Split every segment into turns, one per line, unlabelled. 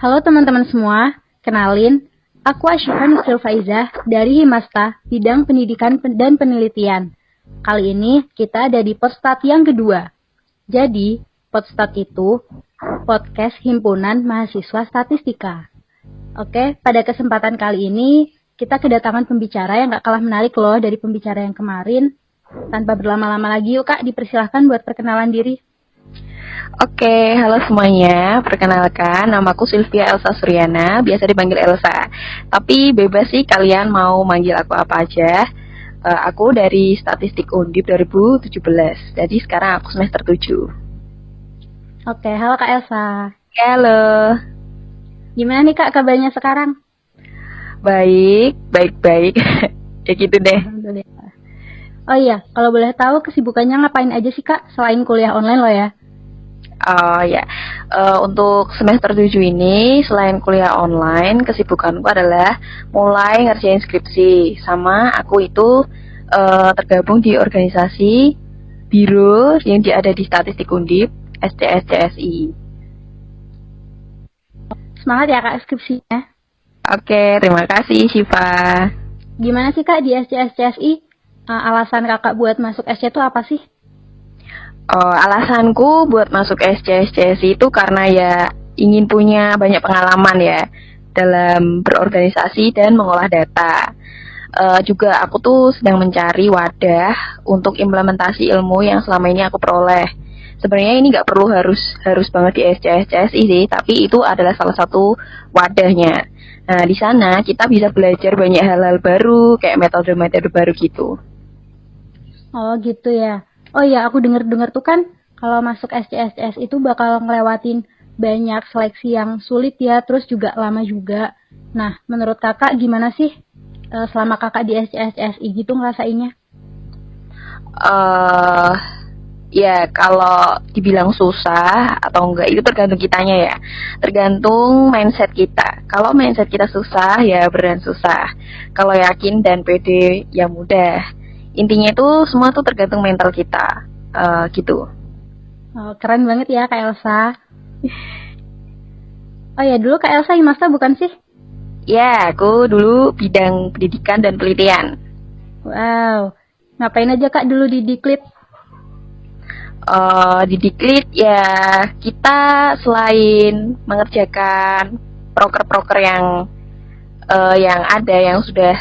Halo teman-teman semua, kenalin, aku Asyifa Nusril Faizah dari Himasta, bidang pendidikan dan penelitian. Kali ini kita ada di Podstat yang kedua. Jadi, Podstat itu podcast himpunan mahasiswa statistika. Oke, pada kesempatan kali ini kita kedatangan pembicara yang gak kalah menarik loh dari pembicara yang kemarin. Tanpa berlama-lama lagi yuk kak, dipersilahkan buat perkenalan diri.
Oke, halo semuanya. Perkenalkan, namaku Sylvia Elsa Suryana, biasa dipanggil Elsa. Tapi bebas sih kalian mau manggil aku apa aja. Uh, aku dari Statistik Undip 2017. Jadi sekarang aku semester 7.
Oke, halo Kak Elsa.
Halo.
Gimana nih Kak kabarnya sekarang?
Baik, baik-baik. ya gitu deh.
Oh iya, kalau boleh tahu kesibukannya ngapain aja sih Kak selain kuliah online lo ya?
Oh ya, uh, untuk semester 7 ini selain kuliah online, kesibukanku adalah mulai ngerjain skripsi. Sama aku itu uh, tergabung di organisasi biro yang ada di Statistik Undip, STSCSI.
Semangat ya kak skripsinya.
Oke, terima kasih Shiva.
Gimana sih kak di SCSCSI? Uh, alasan kakak buat masuk SC itu apa sih?
Uh, alasanku buat masuk SCSCS itu karena ya ingin punya banyak pengalaman ya dalam berorganisasi dan mengolah data. Uh, juga aku tuh sedang mencari wadah untuk implementasi ilmu yang selama ini aku peroleh. Sebenarnya ini nggak perlu harus harus banget di SCSCSI sih, tapi itu adalah salah satu wadahnya. Nah, di sana kita bisa belajar banyak hal-hal baru, kayak metode-metode baru gitu.
Oh, gitu ya. Oh iya, aku dengar-dengar tuh kan kalau masuk SCSS itu bakal ngelewatin banyak seleksi yang sulit ya, terus juga lama juga. Nah, menurut kakak gimana sih uh, selama kakak di SCSSI gitu ngerasainnya?
Uh, ya kalau dibilang susah atau enggak itu tergantung kitanya ya. Tergantung mindset kita. Kalau mindset kita susah ya beneran susah. Kalau yakin dan pede ya mudah intinya itu semua tuh tergantung mental kita uh, gitu.
Oh, keren banget ya kak Elsa. Oh ya dulu kak Elsa Imasta bukan sih?
Ya aku dulu bidang pendidikan dan penelitian.
Wow. Ngapain aja kak dulu di Diklit?
Uh, di Diklit ya kita selain mengerjakan proker-proker yang uh, yang ada yang sudah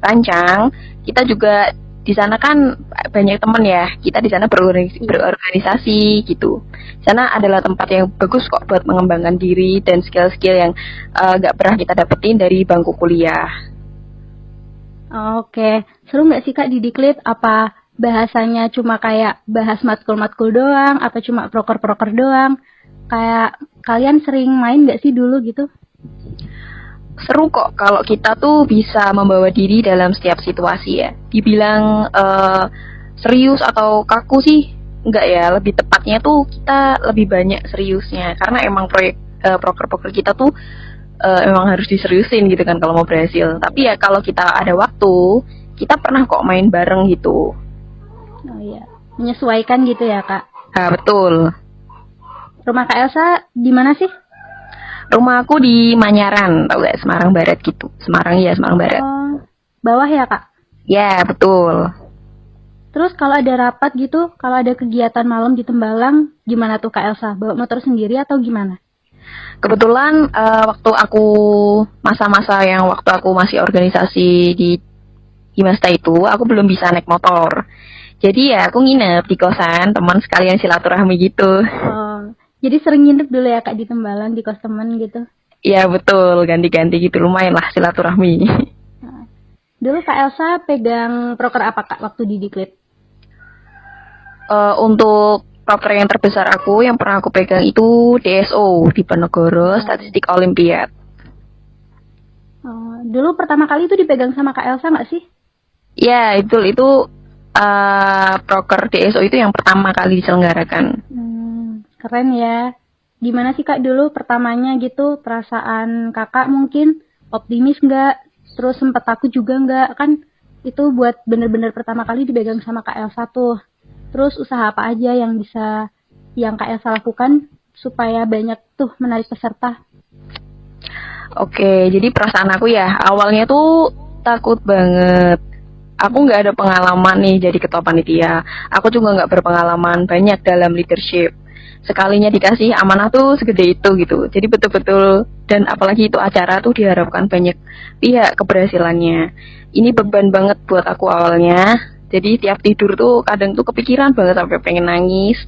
dirancang kita juga di sana kan banyak teman ya. Kita di sana berorganisasi, berorganisasi gitu. Sana adalah tempat yang bagus kok buat mengembangkan diri dan skill-skill yang uh, gak pernah kita dapetin dari bangku kuliah.
Oke. Seru nggak sih kak di Diklit? Apa bahasanya cuma kayak bahas matkul-matkul doang atau cuma proker-proker doang? Kayak kalian sering main gak sih dulu gitu
seru kok kalau kita tuh bisa membawa diri dalam setiap situasi ya. Dibilang uh, serius atau kaku sih enggak ya, lebih tepatnya tuh kita lebih banyak seriusnya karena emang proyek uh, proker-proker kita tuh uh, emang harus diseriusin gitu kan kalau mau berhasil. Tapi ya kalau kita ada waktu, kita pernah kok main bareng gitu.
Oh iya, menyesuaikan gitu ya, Kak.
Ah, betul.
Rumah Kak Elsa di mana sih?
Rumah aku di Manyaran, tau gak? Semarang Barat gitu. Semarang ya, Semarang Barat.
Oh, bawah ya, Kak?
Ya, betul.
Terus kalau ada rapat gitu, kalau ada kegiatan malam di Tembalang, gimana tuh Kak Elsa? Bawa motor sendiri atau gimana?
Kebetulan uh, waktu aku masa-masa yang waktu aku masih organisasi di Himasta itu, aku belum bisa naik motor. Jadi ya aku nginep di kosan teman sekalian silaturahmi gitu.
Oh, jadi sering nginep dulu ya kak di Tembalang di kos gitu?
Iya betul, ganti-ganti gitu lumayan lah silaturahmi.
Nah, dulu kak Elsa pegang proker apa kak waktu di Diklit?
Uh, untuk proker yang terbesar aku yang pernah aku pegang itu DSO di Penegoro oh. Statistik Olimpiad.
Oh, dulu pertama kali itu dipegang sama Kak Elsa nggak sih?
Ya, itu itu uh, proker DSO itu yang pertama kali diselenggarakan.
Keren ya. Gimana sih kak dulu pertamanya gitu perasaan kakak mungkin optimis nggak? Terus sempet takut juga nggak? Kan itu buat bener-bener pertama kali dipegang sama kak Elsa tuh. Terus usaha apa aja yang bisa yang kak Elsa lakukan supaya banyak tuh menarik peserta?
Oke, jadi perasaan aku ya awalnya tuh takut banget. Aku nggak ada pengalaman nih jadi ketua panitia. Aku juga nggak berpengalaman banyak dalam leadership. Sekalinya dikasih amanah tuh segede itu gitu. Jadi betul-betul dan apalagi itu acara tuh diharapkan banyak pihak keberhasilannya. Ini beban banget buat aku awalnya. Jadi tiap tidur tuh kadang tuh kepikiran banget sampai pengen nangis.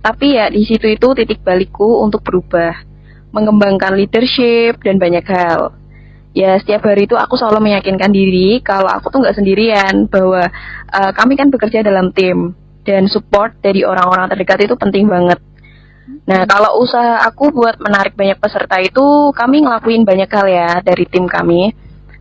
Tapi ya di situ itu titik balikku untuk berubah mengembangkan leadership dan banyak hal. Ya setiap hari itu aku selalu meyakinkan diri kalau aku tuh nggak sendirian bahwa uh, kami kan bekerja dalam tim dan support dari orang-orang terdekat itu penting banget. Nah kalau usaha aku buat menarik banyak peserta itu kami ngelakuin banyak hal ya dari tim kami,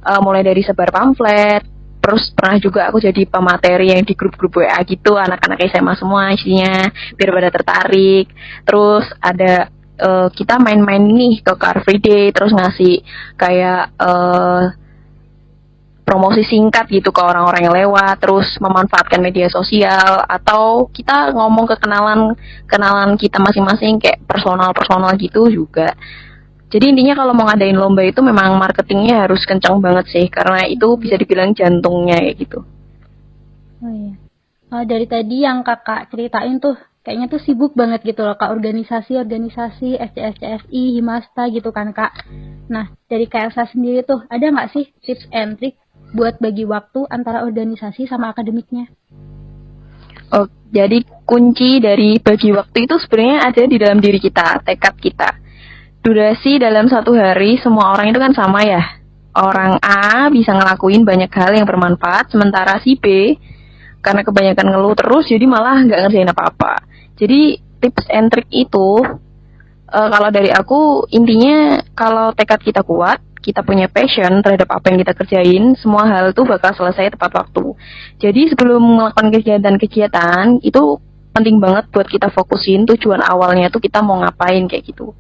uh, mulai dari sebar pamflet, terus pernah juga aku jadi pemateri yang di grup-grup WA gitu anak-anak SMA semua isinya biar pada tertarik. Terus ada uh, kita main-main nih ke Car Free Day terus ngasih kayak uh, promosi singkat gitu ke orang-orang yang lewat terus memanfaatkan media sosial atau kita ngomong ke kenalan kenalan kita masing-masing kayak personal personal gitu juga. Jadi intinya kalau mau ngadain lomba itu memang marketingnya harus kencang banget sih karena itu bisa dibilang jantungnya kayak gitu.
Oh iya. Oh, dari tadi yang kakak ceritain tuh kayaknya tuh sibuk banget gitu loh kak. Organisasi-organisasi SCSCSI, Himasta gitu kan kak. Nah dari KLSA sendiri tuh ada nggak sih tips and trick buat bagi waktu antara organisasi sama akademiknya?
Oh, jadi kunci dari bagi waktu itu sebenarnya ada di dalam diri kita, tekad kita. Durasi dalam satu hari semua orang itu kan sama ya. Orang A bisa ngelakuin banyak hal yang bermanfaat, sementara si B karena kebanyakan ngeluh terus jadi malah nggak ngerjain apa-apa. Jadi tips and trick itu uh, kalau dari aku intinya kalau tekad kita kuat, kita punya passion terhadap apa yang kita kerjain, semua hal itu bakal selesai tepat waktu. Jadi sebelum melakukan kegiatan-kegiatan itu penting banget buat kita fokusin tujuan awalnya tuh kita mau ngapain kayak gitu.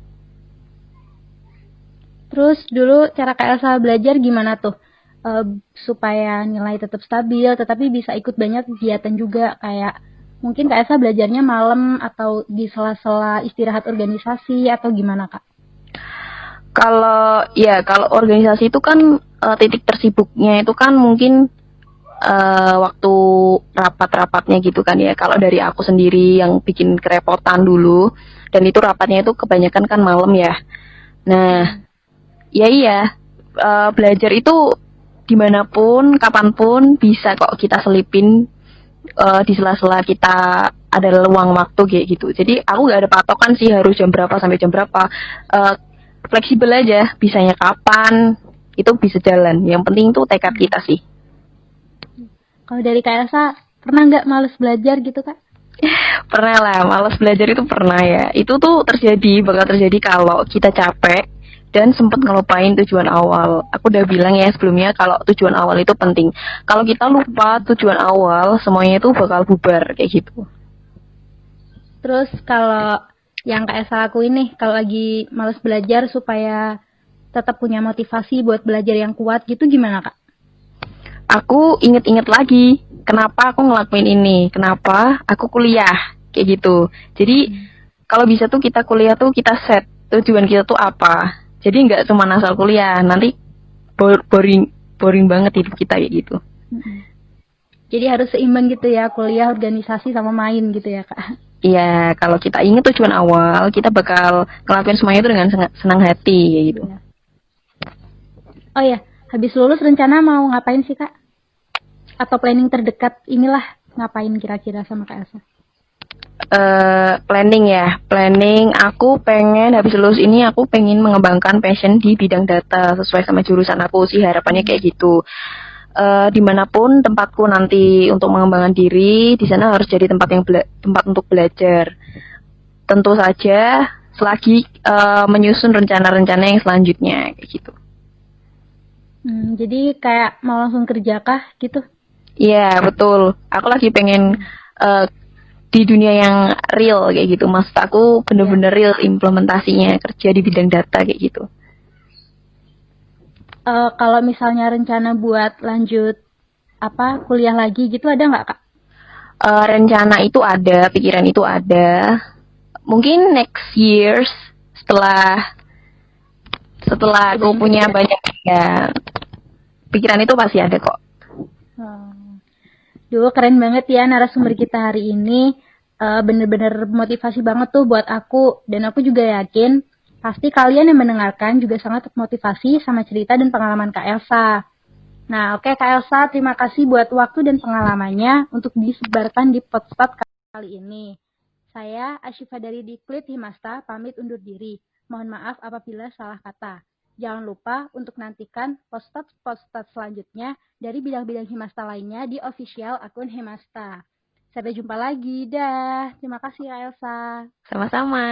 Terus dulu cara Kak Elsa belajar gimana tuh? Uh, supaya nilai tetap stabil, tetapi bisa ikut banyak kegiatan juga kayak mungkin Kak Esa belajarnya malam atau di sela-sela istirahat organisasi atau gimana Kak?
Kalau ya kalau organisasi itu kan uh, titik tersibuknya itu kan mungkin uh, waktu rapat-rapatnya gitu kan ya. Kalau dari aku sendiri yang bikin kerepotan dulu dan itu rapatnya itu kebanyakan kan malam ya. Nah, ya iya uh, belajar itu di mana pun, kapan pun bisa kok kita selipin uh, di sela-sela kita ada luang waktu kayak gitu. Jadi aku nggak ada patokan sih harus jam berapa sampai jam berapa. Uh, fleksibel aja, bisanya kapan itu bisa jalan. Yang penting tuh tekad kita sih.
Kalau dari Kak Elsa, pernah nggak males belajar gitu kak?
pernah lah, males belajar itu pernah ya. Itu tuh terjadi, bakal terjadi kalau kita capek, dan sempat ngelupain tujuan awal. Aku udah bilang ya sebelumnya kalau tujuan awal itu penting. Kalau kita lupa tujuan awal, semuanya itu bakal bubar kayak gitu.
Terus kalau yang Kak Esa lakuin nih, kalau lagi males belajar supaya tetap punya motivasi buat belajar yang kuat gitu gimana Kak?
Aku inget-inget lagi, kenapa aku ngelakuin ini, kenapa aku kuliah, kayak gitu. Jadi hmm. kalau bisa tuh kita kuliah tuh kita set tujuan kita tuh apa jadi nggak cuma asal kuliah nanti boring boring banget hidup kita ya gitu
jadi harus seimbang gitu ya kuliah organisasi sama main gitu ya kak
iya kalau kita ingat tujuan awal kita bakal ngelakuin semuanya itu dengan senang hati ya gitu. Iya.
oh ya habis lulus rencana mau ngapain sih kak? Atau planning terdekat inilah ngapain kira-kira sama kak Elsa?
Uh, planning ya. Planning aku pengen habis lulus ini aku pengen mengembangkan passion di bidang data sesuai sama jurusan aku sih harapannya kayak gitu uh, di mana pun tempatku nanti untuk mengembangkan diri di sana harus jadi tempat yang tempat untuk belajar. Tentu saja selagi uh, menyusun rencana-rencana yang selanjutnya kayak gitu.
Hmm, jadi kayak mau langsung kerja kah gitu?
Iya betul. Aku lagi pengen uh, di dunia yang real kayak gitu. Maksud aku bener-bener real implementasinya kerja di bidang data kayak gitu
uh, kalau misalnya rencana buat lanjut apa kuliah lagi gitu ada nggak kak
uh, rencana itu ada pikiran itu ada mungkin next years setelah setelah aku punya banyak ya pikiran itu pasti ada kok.
Hmm. Duh, keren banget ya narasumber kita hari ini. Uh, bener-bener motivasi banget tuh buat aku. Dan aku juga yakin pasti kalian yang mendengarkan juga sangat termotivasi sama cerita dan pengalaman Kak Elsa. Nah, oke okay, Kak Elsa, terima kasih buat waktu dan pengalamannya untuk disebarkan di potspot kali ini. Saya Asyifa dari Diklit Himasta pamit undur diri. Mohon maaf apabila salah kata. Jangan lupa untuk nantikan post-post selanjutnya dari bidang-bidang Himasta lainnya di official akun Himasta. Sampai jumpa lagi. Dah. Terima kasih Elsa.
Sama-sama.